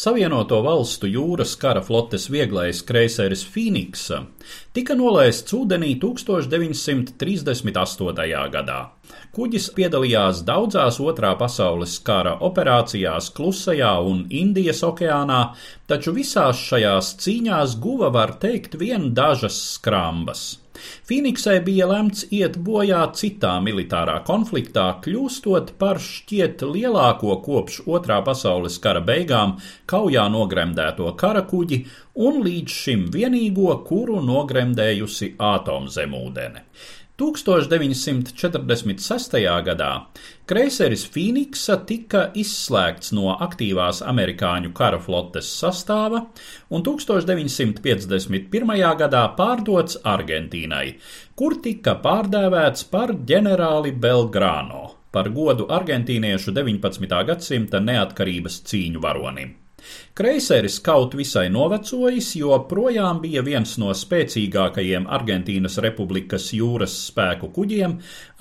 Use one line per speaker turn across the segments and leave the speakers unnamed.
Savienoto valstu jūras kara flotes vieglais kreiseris Phoenixa tika nolaists ūdenī 1938. gadā. Kuģis piedalījās daudzās otrā pasaules kara operācijās Klusajā un Indijas okeānā, taču visās šajās cīņās guva, var teikt, vien dažas skrambas. Fīniksai bija lemts iet bojā citā militārā konfliktā, kļūstot par šķiet lielāko kopš otrā pasaules kara beigām kaujā nogremdēto karakuģi un līdz šim vienīgo, kuru nogremdējusi atomzemūdene. 1946. gadā kreiseris Phoenixa tika izslēgts no aktīvās amerikāņu kara flotes sastāva un 1951. gadā pārdots Argentīnai, kur tika pārdēvēts par ģenerāli Belgrano par godu argentīniešu 19. gadsimta neatkarības cīņu varonim. Kreiseris kaut visai novecojis, jo projām bija viens no spēcīgākajiem Argentīnas republikas jūras spēku kuģiem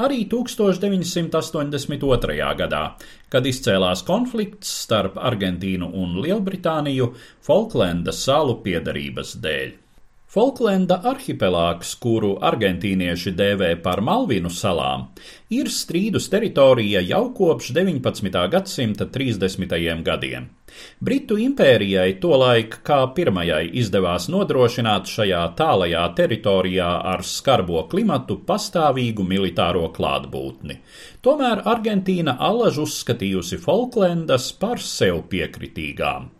arī 1982. gadā, kad izcēlās konflikts starp Argentīnu un Lielbritāniju Falklenda salu piedarības dēļ. Folklenda arhipelāgs, kuru argentīnieši dēvē par Malvinu salām, ir strīdus teritorija jau kopš 19. gadsimta 30. gadiem. Britu impērijai tolaik kā pirmajai izdevās nodrošināt šajā tālajā teritorijā ar skarbo klimatu pastāvīgu militāro klātbūtni. Tomēr Argentīna allaž uzskatījusi Folklendas par sev piekritīgām.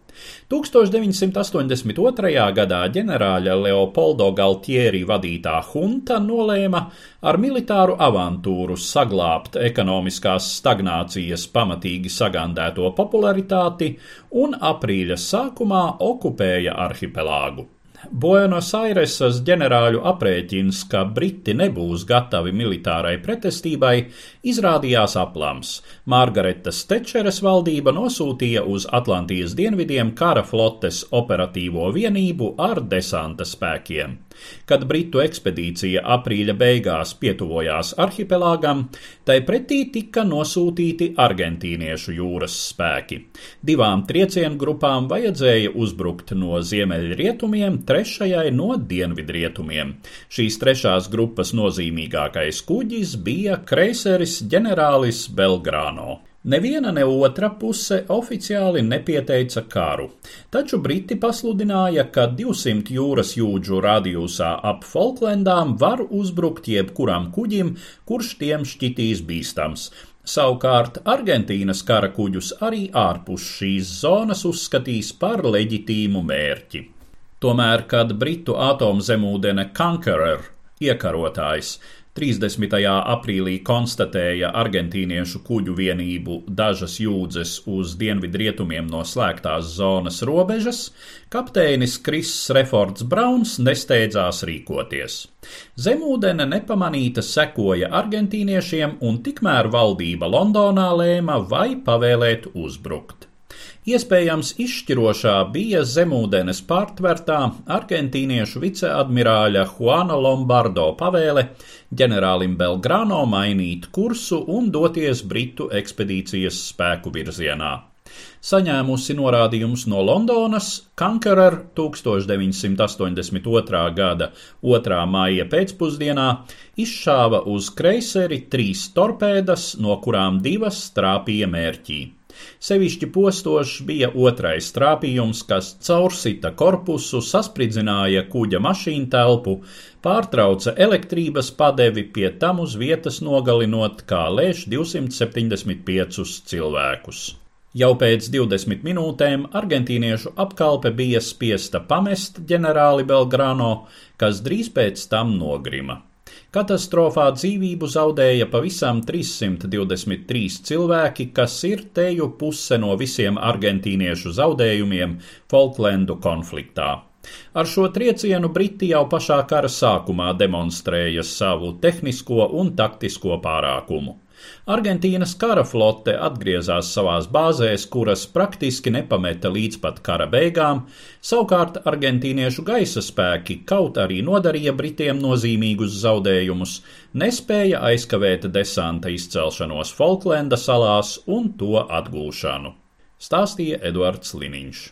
1982. gadā ģenerāļa Leopoldo Galtieri vadītā hunta nolēma ar militāru avantūru saglābt ekonomiskās stagnācijas pamatīgi sagandēto popularitāti un aprīļa sākumā okupēja arhipelāgu. Buenosairesas ģenerāļu aprēķins, ka Briti nebūs gatavi militārai pretestībai, izrādījās aplams. Margaretas Tečeres valdība nosūtīja uz Atlantijas dienvidiem kara flotes operatīvo vienību ar desanta spēkiem. Kad Britu ekspedīcija aprīļa beigās pietuvojās arhipelāgam, tai pretī tika nosūtīti argentīniešu jūras spēki. Divām triecienu grupām vajadzēja uzbrukt no ziemeļrietumiem, trešajai no dienvidrietumiem. Šīs trešās grupas nozīmīgākais kuģis bija kreiseris ģenerālis Belgrāno. Neviena ne otra puse oficiāli nepieteica karu, taču Briti pasludināja, ka 200 jūras jūdžu radiusā ap Falklandām var uzbrukt jebkuram kuģim, kurš tiem šķitīs bīstams. Savukārt Argentīnas kara kuģus arī ārpus šīs zonas uzskatīs par leģitīmu mērķi. Tomēr, kad Britu atomzemūdene Conqueror iekarotājs 30. aprīlī konstatēja argentīniešu kuģu vienību dažas jūdzes uz dienvidrietumiem no slēgtās zonas robežas, kapteinis Kriss Refords Brauns nesteidzās rīkoties. Zemūdene nepamanīta sekoja argentīniešiem, un tikmēr valdība Londonā lēma vai pavēlēt uzbrukt. Iespējams, izšķirošā bija zemūdenes pārtvertā argentīniešu viceadmirāļa Juana Lombardo pavēle ģenerālim Belgrano mainīt kursu un doties Britu ekspedīcijas spēku virzienā. Saņēmusi norādījumus no Londonas, Conqueror 1982. gada 2. maija pēcpusdienā izšāva uz kreiseri trīs torpēdas, no kurām divas trāpīja mērķī. Sevišķi postošs bija otrais trāpījums, kas caursita korpusu, saspridzināja kuģa mašīnu telpu, pārtrauca elektrības padevi, pie tam uz vietas nogalinot kā lēš 275 cilvēkus. Jau pēc 20 minūtēm argentīniešu apkalpe bija spiesta pamest ģenerāli Belgrano, kas drīz pēc tam nogrima. Katastrofā dzīvību zaudēja pavisam 323 cilvēki, kas ir teju puse no visiem argentīniešu zaudējumiem Falklendu konfliktā. Ar šo triecienu Briti jau pašā kara sākumā demonstrēja savu tehnisko un taktisko pārākumu. Argentīnas kara flote atgriezās savās bāzēs, kuras praktiski nepameta līdz pat kara beigām, savukārt argentīniešu gaisa spēki, kaut arī nodarīja Britiem nozīmīgus zaudējumus, nespēja aizkavēt desanta izcelšanos Falklenda salās un to atgūšanu. Stāstīja Eduards Liniņš.